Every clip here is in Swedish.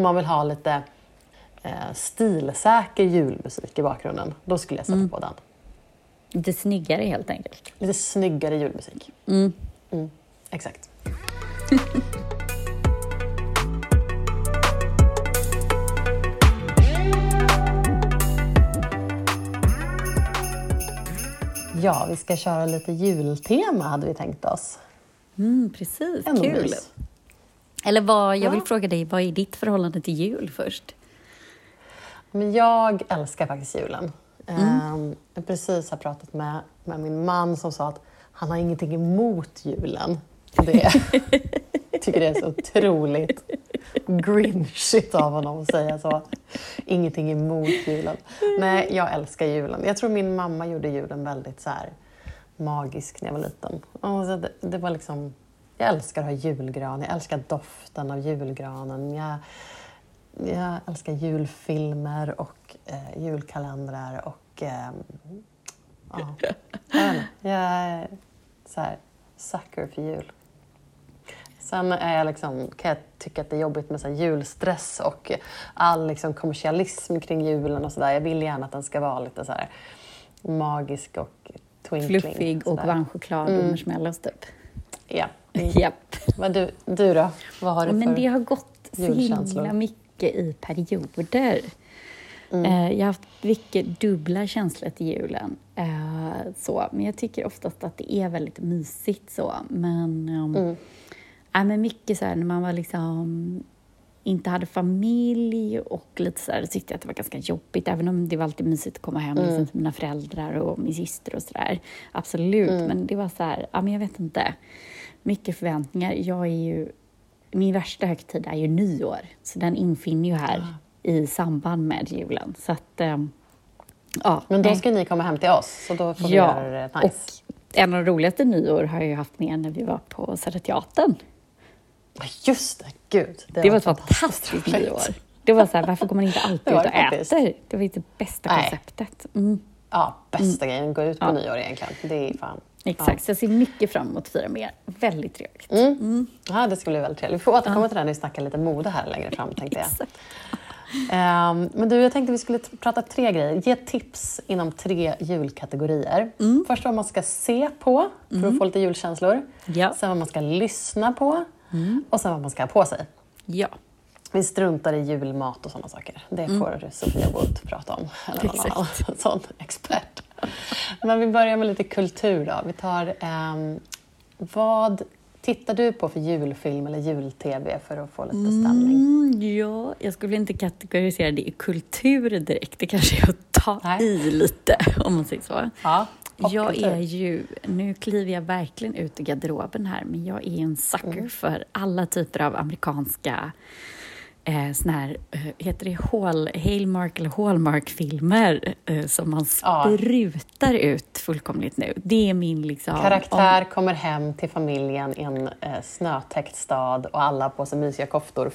om man vill ha lite eh, stilsäker julmusik i bakgrunden, då skulle jag sätta Mm. på den. Lite snyggare helt enkelt. Lite snyggare julmusik. Mm. Mm, exakt. Ja, vi ska köra lite jultema hade vi tänkt oss. Mm, precis, Ändå kul. Eller vad, jag vill Ja. fråga dig, vad är ditt förhållande till jul först? Men jag älskar faktiskt julen. Mm. Ehm, Jag precis har pratat med, med min man som sa att han har ingenting emot julen. Det tycker det är så otroligt grinchigt av honom att säga så. Ingenting emot julen. Nej, jag älskar julen. Jag tror min mamma gjorde julen väldigt så här magisk när jag var liten. Och så det, det var liksom, jag älskar att ha julgran, jag älskar doften av julgranen. Jag, jag älskar julfilmer och eh, julkalendrar och eh, ja, jag, är så här, sucker för jul. Sen är jag liksom, kan jag tycka att det är jobbigt med så julstress och all liksom kommersialism kring julen och sådär. Jag vill gärna att den ska vara lite så här magisk och twinkling. Fluffig och varm choklad och Mm. marshmallows typ. Ja. Japp. Men du, du då? Vad har du Men för det har gått så himla mycket i perioder. Mm. Eh, Jag har haft mycket dubbla känslor till julen. Eh, Så, men jag tycker oftast att det är väldigt mysigt så. Men, um, Mm. ja, men mycket så här när man var liksom inte hade familj och lite så här, tyckte jag att det var ganska jobbigt. Även om det var alltid mysigt att komma hem Mm. liksom, till mina föräldrar och min syster och sådär. Absolut, Mm. men det var så här, ja men jag vet inte. Mycket förväntningar. Jag är ju, min värsta högtid är ju nyår. Så den infinner ju här Ah. i samband med julen. Så att, ehm, ja. Men då nej. ska ni komma hem till oss, så då får vi Ja, göra det nice. och en av de roligaste nyår har jag ju haft med när vi var på Södra Teatern. Ja, Just det, gud. Det, var ett fantastiskt nyår. Det var så här, varför går man inte alltid Det ut och det äter? Det var ju det bästa Nej. konceptet. Mm, Ja, bästa grejen. Gå ut på Ja. nyår egentligen. Det är fan... exakt, så jag ser mycket fram emot att fira med er. Väldigt trevligt. Mm. Ja, det skulle bli väldigt trevligt. Vi får återkomma till det när vi snackar lite mode här längre fram, tänkte jag. Exakt. Ehm, men du, jag tänkte vi skulle prata tre grejer. Ge tips inom tre julkategorier. Mm. Först vad man ska se på för att få lite julkänslor. Ja. Sen vad man ska lyssna på. Och sen vad man ska ha på sig. Ja, Vi struntar i julmat och sådana saker. Det får Sofia Wood prata om. Eller någon Exakt. annan sån expert. Men vi börjar med lite kultur då. Vi tar, ehm, vad tittar du på för julfilm eller jul-tv för att få lite stämning? mm, ja, jag skulle inte kategorisera det i kultur direkt. Det kanske är att ta Nej. i lite, om man säger så. Ja, Jag är ju, nu kliver jag verkligen ut i garderoben här, men jag är en sucker Mm. för alla typer av amerikanska eh, såna här, eh, heter det Hall, Hallmark eller Hallmark-filmer eh, som man Ja. sprutar ut fullkomligt nu. Det är min liksom... Karaktär kommer hem till familjen i en eh, snötäckt stad och alla har på sig mysiga koftor.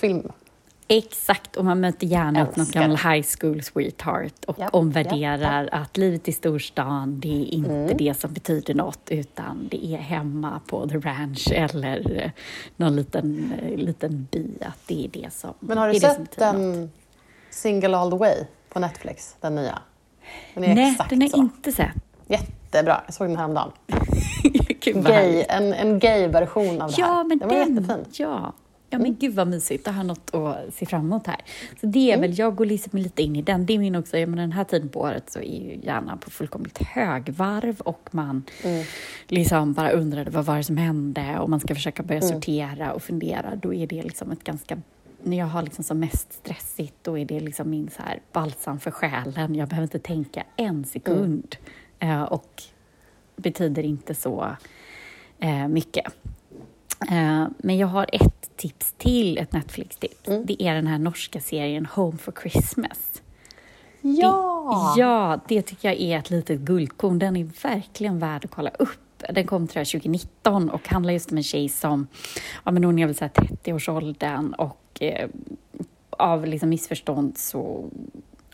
Exakt, och man möter gärna upp någon gammal high school sweetheart och Japp, omvärderar att livet i storstan, det är inte Mm. det som betyder något, utan det är hemma på the ranch eller eh, någon liten, eh, liten by, att det är det som Men har du sett betyder något. den Single All The Way på Netflix? Den nya? Den är Nej, exakt den har jag inte sett. Jättebra. Jag såg den häromdagen. Gay, en, en gay-version av det här. Ja, men den var den, jättefin. Ja. Ja men gud vad mysigt, jag har något att se fram emot här. Så det är väl, jag går liksom lite in i den. Det är min också, ja, men den här tiden på året så är ju hjärnan på fullkomligt högvarv och man liksom bara undrade vad var det som hände och man ska försöka börja sortera och fundera. Då är det liksom ett ganska när jag har liksom som mest stressigt, då är det liksom min så här balsam för själen. Jag behöver inte tänka en sekund. Eh, och betyder inte så eh, mycket. Eh, men jag har ett tips till, ett Netflix-tips. Mm. Det är den här norska serien Home for Christmas. Ja! Det, ja, det tycker jag är ett litet guldkorn. Den är verkligen värd att kolla upp. Den kom tror jag 2019 och handlar just om en tjej som, ja men hon är väl så här 30-årsåldern och eh, av liksom missförstånd så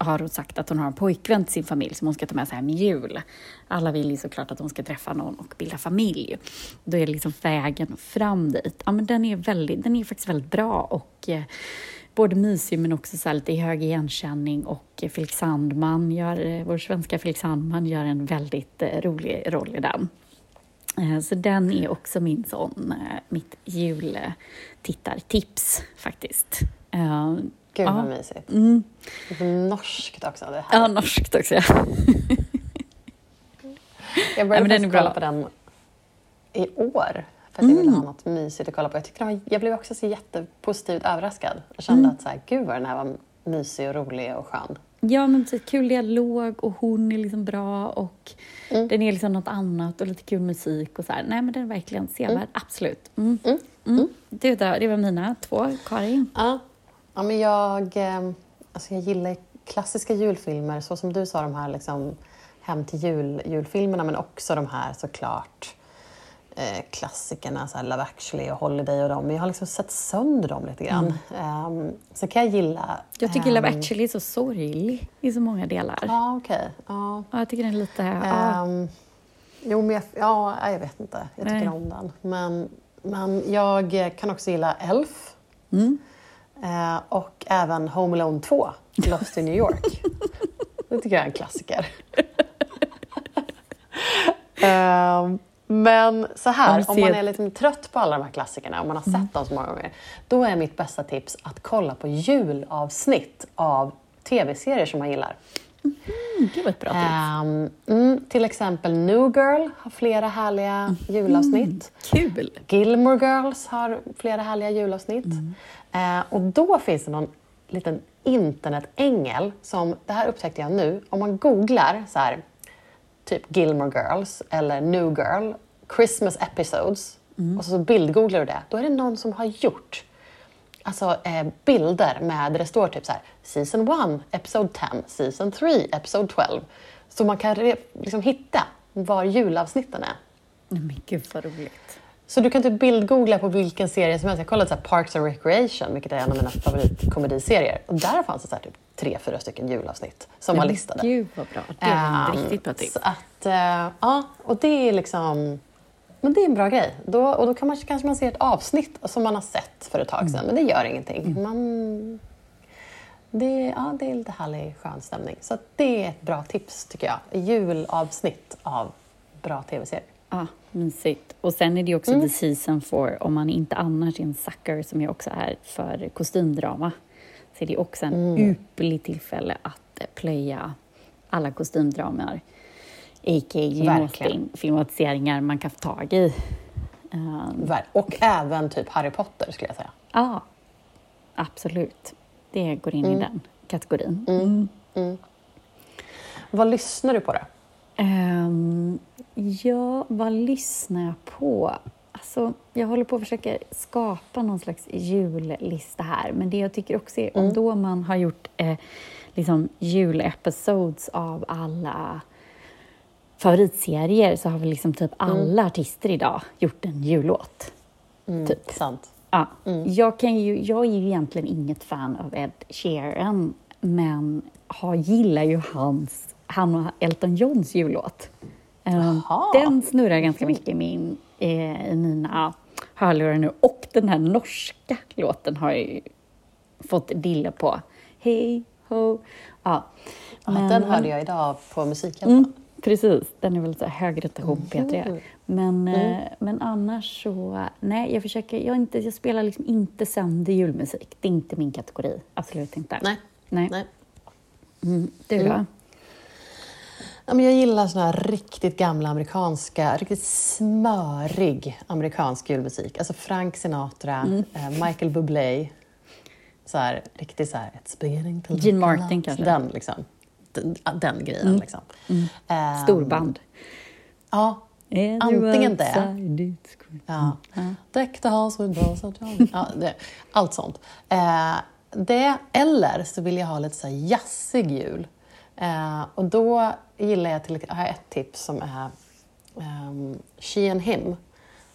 har hon sagt att hon har en pojkvän till sin familj som hon ska ta med sig hem i jul. Alla vill ju såklart att hon ska träffa någon och bilda familj. Då är det liksom vägen fram dit. Ja, men den, är väldigt, den är faktiskt väldigt bra och eh, både mysig men också så lite hög igenkänning och Felix Sandman gör, eh, vår svenska Felix Sandman gör en väldigt eh, rolig roll i den. Eh, så den är också min sån, eh, mitt jultittartips faktiskt. Eh, Gud vad mysigt. Mm. Norskt också. Det här. Ja, norskt också. Ja. jag började ja, kolla på den i år för att jag ville ha mm. något mysigt att kolla på. Jag, tyckte var, jag blev också så jättepositivt överraskad. Jag kände mm. att så här, gud vad den här var mysig och rolig och skön. Ja, men så kul dialog och hon är liksom bra och mm. den är liksom något annat och lite kul musik och så här. Nej, men den är verkligen sevärd, mm. absolut. Mm. Mm. mm. Det, det var mina två. Karin? Ja, ja men jag, eh, alltså jag gillar klassiska julfilmer, så som du sa, de här liksom Hem till jul, julfilmerna, men också de här såklart eh, klassikerna, så här Love actually och Holiday och dem, men jag har liksom sett sönder dem lite grann. Mm. Um, så kan jag gilla... Jag tycker um, Love ehm, actually är så sorglig i så många delar. Ja, okej. Okay. Ja. jag tycker den är lite... Um, ja. Jo, men jag, ja, jag vet inte. Jag tycker Nej. om den. Men, men jag kan också gilla Elf. Mm. Uh, och även Home Alone 2, Lost in New York. det tycker jag är en klassiker. um, Men så här, om man är lite trött på alla de här klassikerna, om man har sett mm. dem så många gånger, då är mitt bästa tips att kolla på julavsnitt av tv-serier som man gillar. Mm, det var ett bra tips. Um, mm, till exempel New Girl har flera härliga mm. julavsnitt. Kul! Gilmore Girls har flera härliga julavsnitt. Uh, och då finns det någon liten internetängel som, det här upptäckte jag nu, om man googlar så här, typ Gilmore Girls eller New Girl, Christmas episodes, mm. och så bildgooglar du det, då är det någon som har gjort alltså, eh, bilder med, där det står typ så här, Season 1, Episode 10, Season 3, Episode 12. Så man kan liksom hitta var julavsnitten är. Men gud vad roligt. Så du kan typ bildgoogla på vilken serie som helst. Jag kollade så Parks and Recreation, vilket är en av mina favoritkomediserier. Och där fanns det så typ tre, fyra stycken julavsnitt som var listade. Gud vad bra. Det är um, riktigt bra tips. att, uh, ja, och det är liksom... Men det är en bra grej. Då, och då kan man, kanske man se ett avsnitt som man har sett för ett tag sedan, mm. men det gör ingenting. Mm. Man, det, ja, det är lite härlig, skön stämning. Så det är ett bra tips, tycker jag. Julavsnitt av bra tv-serier. Ja, mysigt. Och sen är det också mm. the season for, om man inte annars är en sucker, som jag också är, för kostymdrama, så är det också en mm. ypperlig tillfälle att plöja alla kostymdramar, a.k.a. filmatiseringar man kan få tag i. Um, och även typ Harry Potter, skulle jag säga. Ja, absolut. Det går in mm. i den kategorin. Mm. mm. Mm. Vad lyssnar du på då? Um, ja, vad lyssnar jag på? Alltså, jag håller på att försöka skapa någon slags jullista här, men det jag tycker också är, mm. om då man har gjort eh, liksom julepisodes av alla favoritserier så har väl liksom typ mm. alla artister idag gjort en jullåt. Mm, typ. Sant. Ja. Mm. Jag, kan ju, jag är ju egentligen inget fan av Ed Sheeran, men har, gillar ju hans han och Elton Johns jullåt. Aha. Den snurrar ganska mycket i, min, eh, i mina hörlurar nu. Och den här norska låten har jag ju fått dilla på. Hej ho. Ja. Men, den hörde jag idag på Musikhjälpen. Mm, precis, den är väl så hög rotation på P3. Mm. Men, mm. Men annars så, nej, jag försöker, jag, inte, jag spelar liksom inte sönder julmusik. Det är inte min kategori, absolut inte. Nej. nej. nej. Mm, du då? Mm. Ja, men jag gillar såna här riktigt gamla amerikanska, riktigt smörig amerikansk julmusik. Alltså Frank Sinatra, mm. eh, Michael Bublé. Så här, riktigt så här, it's beginning to Gene Martin kanske? Den, liksom. Den, den grejen. Mm. Liksom. Mm. Um, Storband. Ja, antingen det. Ja. Deck the house with balls ja, det, Allt sånt. Eh, det, eller så vill jag ha lite så här jazzig jul. Eh, och då gillar jag till har jag ett tips som är um, She and Him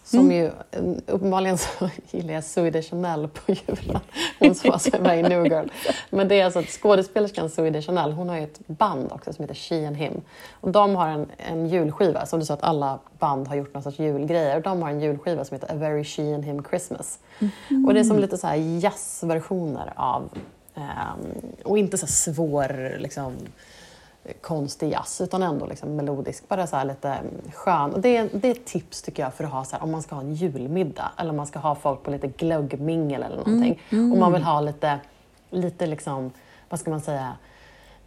Som ju, eh, uppenbarligen så gillar jag Zoe Deschanel på julen. Hon som som är med i New Girl. Men det är alltså att skådespelerskan Zoe Deschanel, hon har ju ett band också som heter She and Him. Och de har en, en julskiva, som du sa att alla band har gjort någon sorts julgrejer. Och de har en julskiva som heter A Very She and Him Christmas. Mm. Och det är som lite så här jazzversioner av, um, och inte så svår liksom, konstig jazz utan ändå liksom melodisk, bara så lite skön. Och det, är, det är ett tips tycker jag för att ha så här, om man ska ha en julmiddag eller om man ska ha folk på lite glöggmingel eller någonting. Mm. Mm. Om man vill ha lite, lite liksom, vad ska man säga,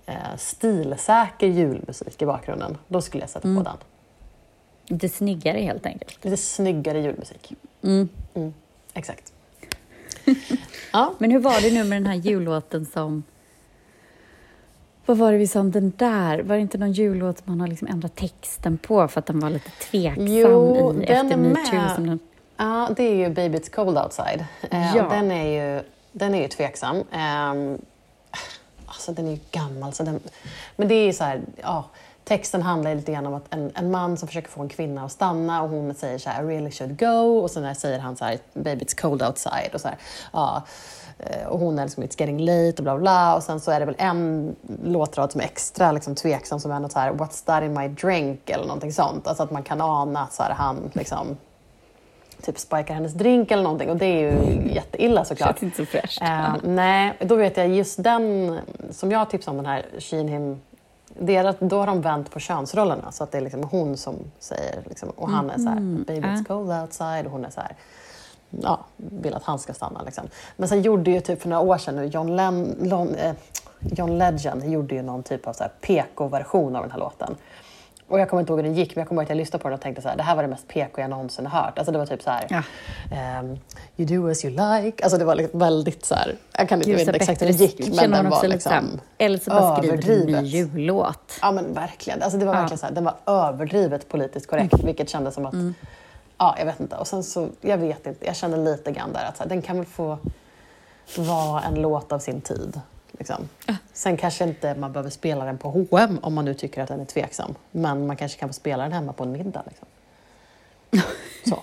eh, stilsäker julmusik i bakgrunden, då skulle jag sätta mm. på den. Lite snyggare helt enkelt. Lite snyggare julmusik. Mm. Mm, exakt. ja. Men hur var det nu med den här jullåten som vad var det vi sa om den där? Var det inte någon jullåt man har liksom ändrat texten på för att den var lite tveksam jo, i, den efter metoo? Den... Ja, det är ju Baby It's Cold Outside. Eh, ja. den, är ju, den är ju tveksam. Um, alltså den är ju gammal. Så den, men det är ju så här, ja, texten handlar lite grann om att en, en man som försöker få en kvinna att stanna och hon säger så här, I really should go. Och sen säger han så här, Baby It's Cold Outside. Och så här, ja, och hon är liksom It's getting late och bla bla. Och sen så är det väl en låtrad som är extra liksom, tveksam som är något så här What's that in my drink eller någonting sånt. Alltså att man kan ana att så här, han liksom typ spikar hennes drink eller någonting och det är ju jätteilla såklart. Känns inte så fräscht. Uh, nej, då vet jag just den som jag tipsade om den här Sheen Him deras, då har de vänt på könsrollerna så att det är liksom hon som säger liksom, och han är så här, mm. baby it's cold outside och hon är så här ja, vill att han ska stanna. Liksom. Men sen gjorde ju typ för några år sedan nu, John, Len, Lon, eh, John Legend gjorde ju någon typ av PK-version av den här låten. Och jag kommer inte ihåg hur den gick, men jag kommer ihåg att jag lyssnade på den och tänkte så här, det här var det mest PK jag någonsin har hört. Alltså det var typ så här, ja. um, you do as you like. Alltså det var liksom väldigt så här, jag kan inte veta exakt hur det gick, men den var liksom Eller så bara skriver en ny jullåt. Ja men verkligen. Alltså det var ja. verkligen så här, den var överdrivet politiskt korrekt, mm. vilket kändes som att mm ja, jag vet inte. Och sen så, jag vet inte, jag känner lite grann där att så här, den kan väl få vara en låt av sin tid. Liksom. Sen kanske inte man behöver spela den på H&M om man nu tycker att den är tveksam. Men man kanske kan få spela den hemma på en middag. Liksom. Så.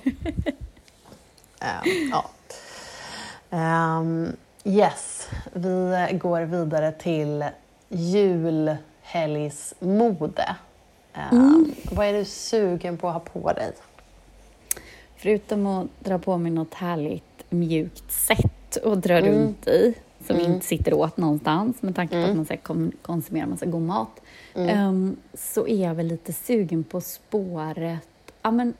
um, ja. Um, yes, vi går vidare till julhelgsmode. Um, mm. Vad är du sugen på att ha på dig? Förutom att dra på mig något härligt mjukt sätt och dra mm. runt i, som mm. inte sitter åt någonstans med tanke på mm. att man ska kon konsumera massa god mat, um, så är jag väl lite sugen på spåret, ja men,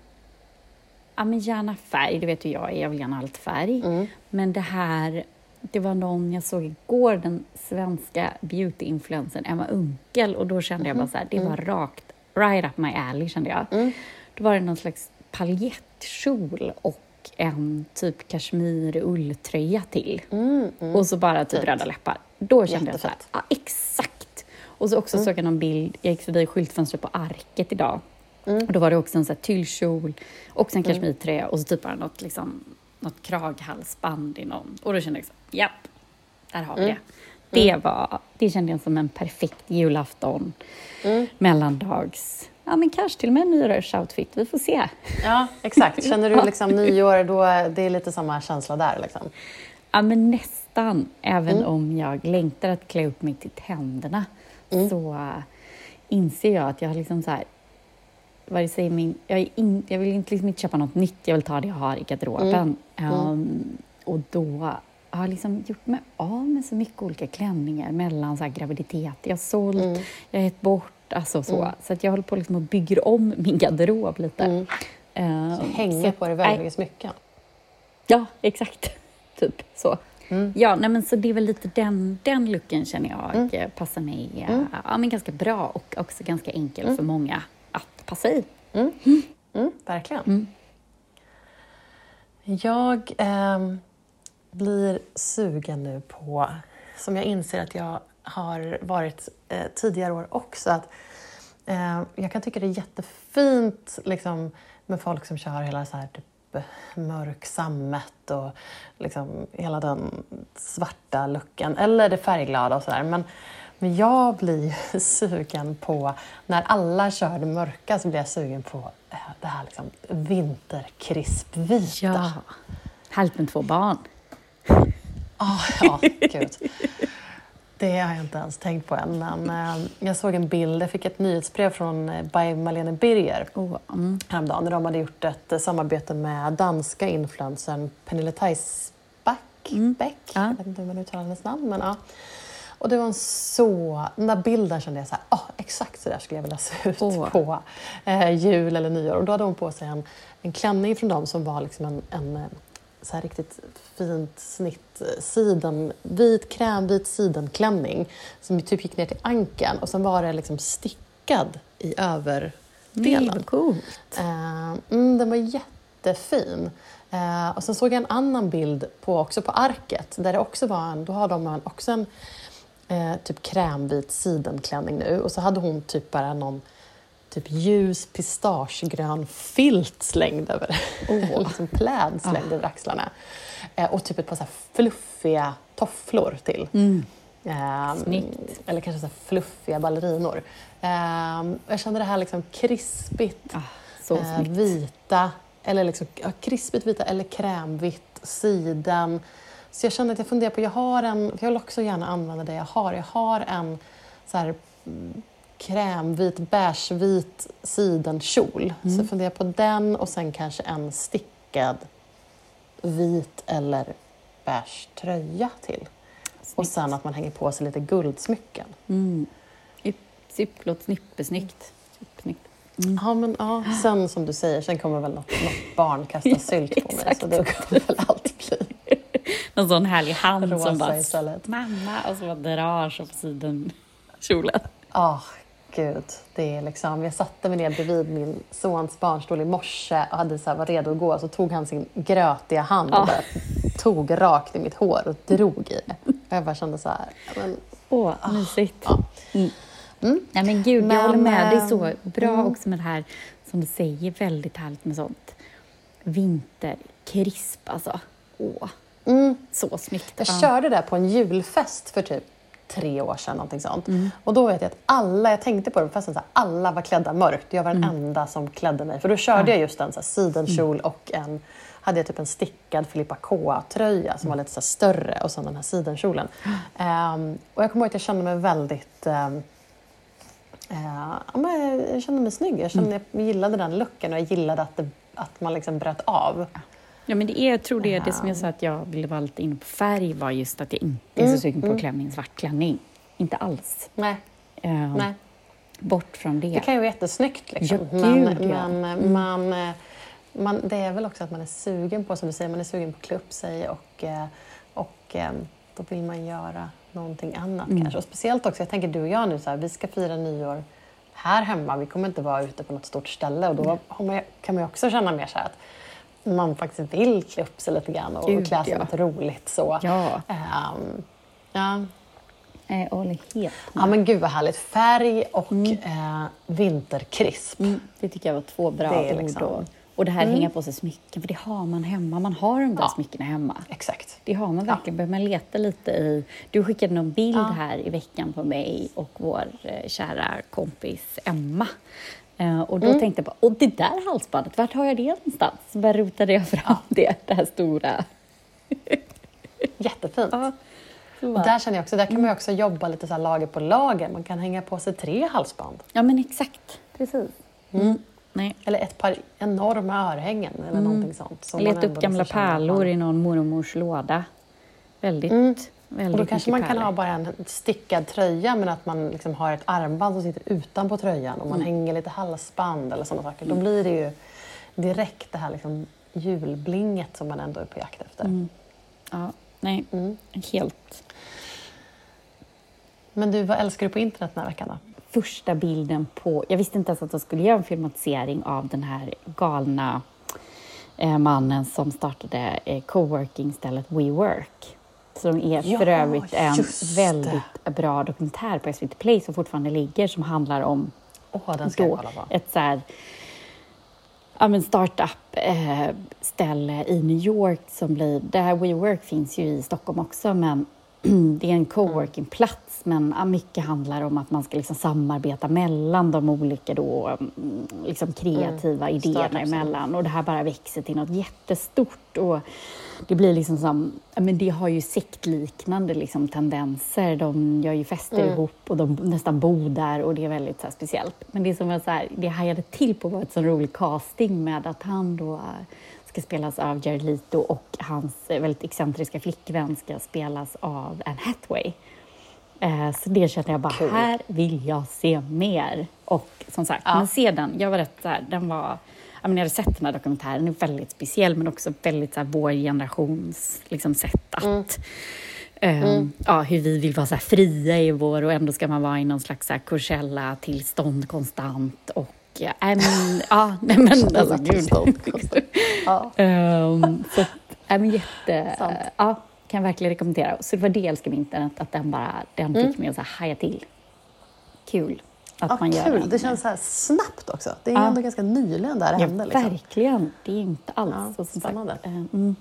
ja men gärna färg, det vet ju jag, jag vill gärna allt färg. Mm. Men det här det var någon jag såg igår, den svenska beauty-influencern Emma Unkel och då kände jag bara så här, det var mm. rakt, right up my alley kände jag. Då var det någon slags paljettkjol och en typ kashmir ulltröja till. Mm, mm. Och så bara typ röda läppar. Då kände Jättefett. jag så här, ja exakt! Och så också mm. såg jag någon bild, jag gick förbi skyltfönstret på Arket idag. Mm. Och då var det också en så här tyllkjol, också en mm. kashmirtröja och så typ bara något, liksom, något kraghalsband i någon. Och då kände jag så japp, där har vi mm. det. Det, var, det kände jag som en perfekt julafton, mellandags ja, men kanske till och med en nyårsoutfit. Vi får se. Ja, exakt. Känner du liksom nyår, då det är lite samma känsla där? Liksom. Ja, men nästan. Även mm. om jag längtar att klä upp mig till tänderna mm. så uh, inser jag att jag har liksom så här vad säger, min, jag, in, jag vill inte, liksom inte köpa något nytt, jag vill ta det jag har i garderoben. Mm. Um, och då har jag liksom gjort mig av med så mycket olika klänningar mellan så här graviditet. Jag har sålt, mm. jag har gett bort Alltså så. Mm. så att jag håller på liksom och bygger om min garderob lite. Mm. Uh, så hänger på det väldigt smycken? Ja, exakt. typ så. Mm. Ja, nej, men så det är väl lite den, den looken känner jag mm. Eh, passar mig mm. ja, men ganska bra och också ganska enkel mm. för många att passa i. Mm. Mm. verkligen. Jag eh, blir sugen nu på, som jag inser att jag har varit eh, tidigare år också. Att, eh, jag kan tycka det är jättefint liksom, med folk som kör hela så här, typ, mörk sammet och liksom, hela den svarta looken, eller det färgglada och sådär. Men Men jag blir sugen på, när alla kör det mörka så blir jag sugen på eh, det här liksom vinterkrispvita. Ja. Härligt med två barn. Ah, ja, gud. Det har jag inte ens tänkt på än, men eh, jag såg en bild, jag fick ett nyhetsbrev från eh, by Malene Birger Oh, mm. häromdagen när de hade gjort ett eh, samarbete med danska influencern Pernille Theisback. Beck, Ja. jag vet inte hur man uttalar hennes namn, men ja. Och det var en så... Den där bilden kände jag så här, ah, exakt så där skulle jag vilja se ut Åh. på eh, jul eller nyår. Och då hade hon på sig en, en klänning från dem som var liksom en, en så här riktigt fint snitt, eh, siden, vit, krämvit sidenklänning som typ gick ner till ankeln och sen var det liksom stickad i Nej, överdelen. vad coolt. Eh, mm, den var jättefin. Eh, och sen såg jag en annan bild på, också på arket där det också var en, då har de också en typ krämvit sidenklänning nu och så hade hon typ bara någon typ ljus pistagegrön filt slängd över, Åh. liksom pläd slängd över axlarna. Eh, och typ ett par så fluffiga tofflor till. Mm. Snyggt. eller kanske så fluffiga ballerinor. Ehm, jag kände det här liksom krispigt, Ah, så eh, vita, eller liksom, ja, krispigt vita eller krämvitt, siden. Så jag kände att jag funderar på, jag har en, för jag vill också gärna använda det jag har, jag har en så här, mm, krämvit, beigevit sidenkjol. Så Mm. jag funderar på den och sen kanske en stickad vit eller beige tröja till. Och Snyggt. sen att man hänger på sig lite guldsmycken. Mm. Sipp låter snippesnyggt. Supersnyggt. Mm. Ja, men ja, sen som du säger, sen kommer väl något, något barn kasta Ja, sylt på mig. exakt. Så det kommer väl allt bli Någon sån härlig hand som rosa bara istället. mamma och så bara drar så på sidan kjolen. Ja, gud. Det är liksom, jag satte mig ner bredvid min sons barnstol i morse och hade så här, var redo att gå. Så tog han sin grötiga hand och Ja. bara tog rakt i mitt hår och drog i det. Och jag bara kände så här, men, Åh, mysigt. ja. Mm. Mm. Nej men gud, Men, jag håller med. Det är så bra mm. också med det här, som du säger, väldigt härligt med sånt vinterkrisp alltså. Åh, mm, så snyggt. Jag Ja. körde det på en julfest för typ tre år sedan. Någonting sånt. Mm. Och då vet jag att alla, jag tänkte på det på festen, så här, alla var klädda mörkt. Jag var den Mm. enda som klädde mig. För då körde jag just en så här, sidenkjol och en, hade jag typ en stickad Filippa K-tröja som var lite så större och sen den här sidenkjolen. Ehm, och jag kommer ihåg att jag kände mig väldigt ja, men jag kände mig snygg. Jag, kände, jag gillade den looken och jag gillade att, det, att man liksom bröt av. Ja, men det är, jag tror det är det som Ja. jag sa att jag ville vara lite inne på färg var just att jag inte är Mm, så sugen på mm. att klä mig i en svart klänning. Inte alls. Nej, Eh, nej. Bort från det. Det kan ju vara jättesnyggt. Liksom. Ja, men gud, ja. men Mm. man, eh, man, det är väl också att man är sugen på, som du säger, man är sugen på att klä upp sig och, eh, och eh, då vill man göra någonting annat Mm. kanske. Och speciellt också, jag tänker du och jag nu, så här, vi ska fira nyår här hemma. Vi kommer inte vara ute på något stort ställe och då Mm. man, kan man ju också känna mer så här att man faktiskt vill klä upp sig lite grann och, Gud, klä sig ja. något roligt. Så. Ja, Ehm, ja. jag håller helt ja, men gud vad härligt. Färg och Mm. eh, vinterkrisp. Mm, det tycker jag var två bra Det ord. liksom- Och, och det här Mm. hänga på sig smycken, för det har man hemma. Man har de där Ja. smyckena hemma. Exakt. Det har man verkligen. Behöver man leta lite i... Du skickade någon bild Ja. här i veckan på mig och vår eh, kära kompis Emma. Eh, och då Mm. tänkte jag på, och det där halsbandet, vart har jag det någonstans? Så bara rotade jag fram det, det här stora. Jättefint. Ja, Och bara- där känner jag också, där kan man ju också jobba lite så här lager på lager. Man kan hänga på sig tre halsband. ja men exakt. Precis. Mm. Nej. Eller ett par enorma örhängen eller någonting sånt. ändå upp gamla liksom pärlor i någon mormors låda. Väldigt, Mm. Väldigt Och då kanske man kan pärlor. ha bara en stickad tröja men att man liksom har ett armband som sitter utanpå tröjan och man Mm. hänger lite halsband eller sådana saker. Då blir det ju direkt det här liksom julblinget som man ändå är på jakt efter. Mm. Ja, nej, Mm. helt Men du, vad älskar du på internet den här veckan då? första bilden på... Jag visste inte ens att de skulle göra en filmatisering av den här galna eh, mannen som startade eh, coworking-stället WeWork. Som är Ja, för övrigt en väldigt bra dokumentär på SVT Play som fortfarande ligger som handlar om Åh, den ska ett så här, ja, men startup-ställe i New York som blir... Det här WeWork finns ju i Stockholm också, men det är en coworking-plats men mycket handlar om att man ska liksom samarbeta mellan de olika då, mm, liksom kreativa mm. idéerna emellan. Och det här bara växer till något jättestort. Och det blir liksom som, men det har ju sektliknande liksom tendenser. De gör ju fester mm. ihop och de nästan bor där och det är väldigt så speciellt. Men det som var så här, det hajade till på var ett så rolig casting med att han då ska spelas av Jared Leto och hans väldigt excentriska flickvän ska spelas av Anne Hathaway. Eh, så det kände jag bara, cool. här vill jag se mer. Och som sagt, ja. men se den. Jag var rätt så här, den var... Jag, menar, jag hade sett den här dokumentären, den är väldigt speciell men också väldigt så här, vår generations liksom, sätt att mm. Um, ja, hur vi vill vara så fria i vår och ändå ska man vara i någon slags Coachella-tillstånd konstant och ja, men, ja, nej men alltså gud. ja. um, så, ja, men jätte, Sant. ja, kan verkligen rekommendera. Så det var det jag älskade med internet, att den bara, den fick mm. mig att så haja till. Kul. Att ja, man gör kul. Det känns så här snabbt också. Det är ja. ändå ganska nyligen där det ja, hände. Liksom. Verkligen. Det är inte alls ja, så spännande. Sagt, eh, mm.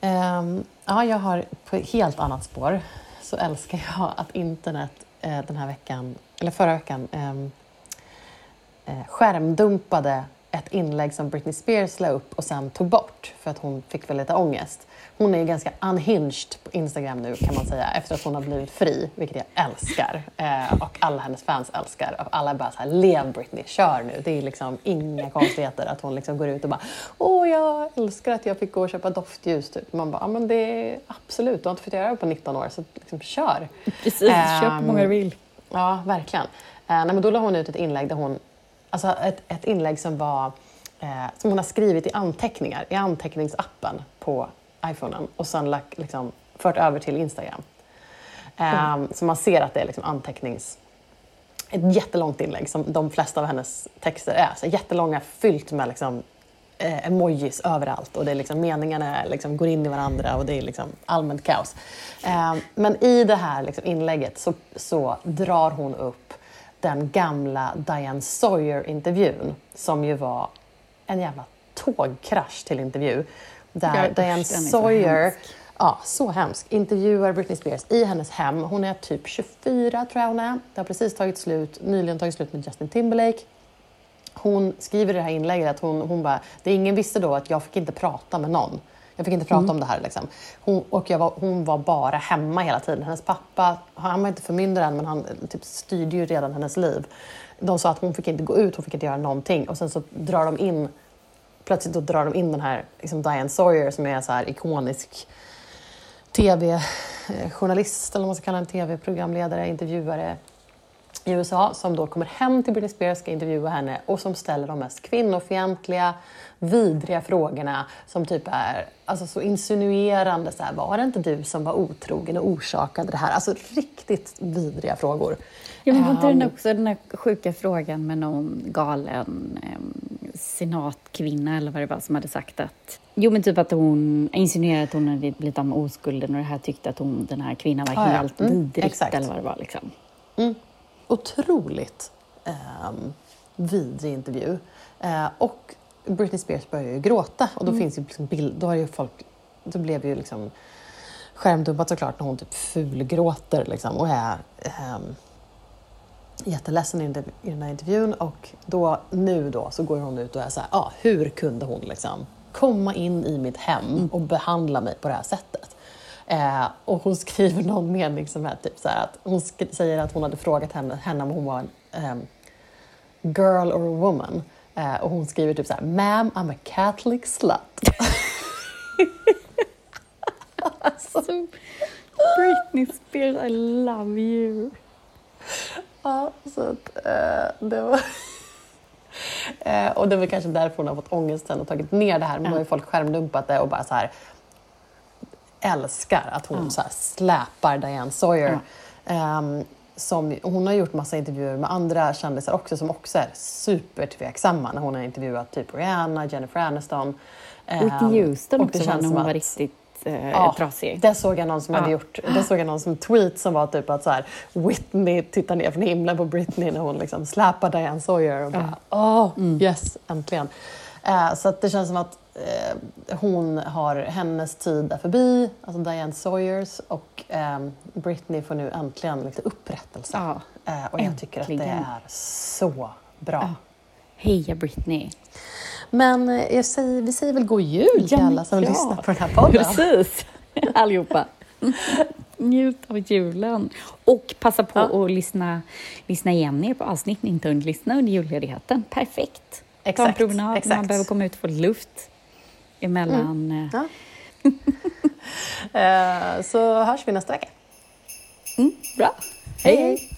Um, ja, jag har på ett helt annat spår så älskar jag att internet uh, den här veckan, eller förra veckan, um, uh, skärmdumpade ett inlägg som Britney Spears la upp och sen tog bort för att hon fick väl lite ångest. Hon är ju ganska unhinged på Instagram nu kan man säga efter att hon har blivit fri, vilket jag älskar. Eh, och alla hennes fans älskar. Och alla bara så här, lev Britney, kör nu. Det är liksom inga konstigheter att hon liksom går ut och bara, åh jag älskar att jag fick gå och köpa doftljus. Typ. Man bara, ja men det är absolut, du har inte fått göra det på 19 år så liksom kör. Precis, eh, köp hur många du vill. Ja, verkligen. Eh, nej, men då la hon ut ett inlägg där hon Alltså ett, ett inlägg som, var, eh, som hon har skrivit i anteckningar, i anteckningsappen på iPhonen och sen lagt, liksom, fört över till Instagram. Eh, mm. Så man ser att det är liksom antecknings... Ett jättelångt inlägg som de flesta av hennes texter är. Så jättelånga, fyllt med liksom, eh, emojis överallt och det är liksom, meningarna liksom, går in i varandra och det är liksom allmänt kaos. Eh, men i det här liksom, inlägget så, så drar hon upp den gamla Diane Sawyer-intervjun som ju var en jävla tågkrasch till intervju. Där ja, Diane Sawyer, så ja, så hemsk, intervjuar Britney Spears i hennes hem. Hon är typ 24 tror jag hon är. Det har precis tagit slut, nyligen tagit slut med Justin Timberlake. Hon skriver i det här inlägget att hon, hon bara, det ingen visste då att jag fick inte prata med någon. Jag fick inte prata mm. om det här. Liksom. Hon, och var, hon var bara hemma hela tiden. Hennes pappa, han var inte förmyndare än, men han typ, styrde ju redan hennes liv. De sa att hon fick inte gå ut, hon fick inte göra någonting. Och sen så drar de in, plötsligt då drar de in den här liksom Diane Sawyer som är så här ikonisk tv-journalist, eller vad man ska kalla en tv-programledare, intervjuare i USA som då kommer hem till Britney Spears, ska intervjua henne och som ställer de mest kvinnofientliga, vidriga frågorna som typ är alltså, så insinuerande. Så här, var det inte du som var otrogen och orsakade det här? Alltså riktigt vidriga frågor. Ja, men var inte um, den också den här sjuka frågan med någon galen um, senatkvinna eller vad det var som hade sagt att Jo, men typ att hon insinuerade att hon hade blivit av med oskulden och det här tyckte att hon, den här kvinnan var helt ja. mm, vidrigt eller vad det var. Liksom. Mm. Otroligt um, vidrig intervju. Uh, och Britney Spears börjar ju gråta och då mm. finns ju liksom bild, då har ju folk, då blev ju liksom skärmdumpat såklart när hon typ fulgråter liksom och är um, jätteledsen i, den här intervjun och då, nu då så går hon ut och är så här, ah, hur kunde hon liksom komma in i mitt hem mm. och behandla mig på det här sättet? Eh, och hon skriver någon mening som är typ så här att hon säger att hon hade frågat henne, henne om hon var en um, girl or a woman. Eh, och hon skriver typ så här, Ma'am, I'm a Catholic slut. alltså, Britney Spears, I love you. Ja, så att uh, det var... uh, och det var kanske därför hon har fått ångest sen och tagit ner det här. Men mm. då har ju folk skärmdumpat det och bara så här älskar att hon mm. så släpar Diane Sawyer. Um, som, hon har gjort massa intervjuer med andra kändisar också som också är supertveksamma när hon har intervjuat typ Rihanna, Jennifer Aniston. Whitney um, Houston också när hon var riktigt eh, ja, trasig. Det såg jag någon som ja. hade gjort. Det såg jag någon som tweet som var typ att så här, Whitney tittar ner från himlen på Britney när hon liksom släpar Diane Sawyer och bara åh, oh, mm. yes, äntligen. Uh, så det känns som att eh, hon har hennes tid är förbi, alltså Diane Sawyers, och eh, Britney får nu äntligen lite upprättelse. Ja, eh, och jag tycker att det är så bra. Ja. Heja Britney! Men eh, jag säger, vi säger väl god jul till Ja, men alla som ja. lyssnar på den här podden. Precis, allihopa. Njut av julen. Och passa på Ja. att lyssna, lyssna igen er på avsnitt ni inte hunnit lyssna under julledigheten. Perfekt. Ta en Exakt, promenad, man exakt. behöver komma ut och få luft emellan. eh, Ja. Eh, så hörs vi nästa vecka. Mm, bra. Hej, hej!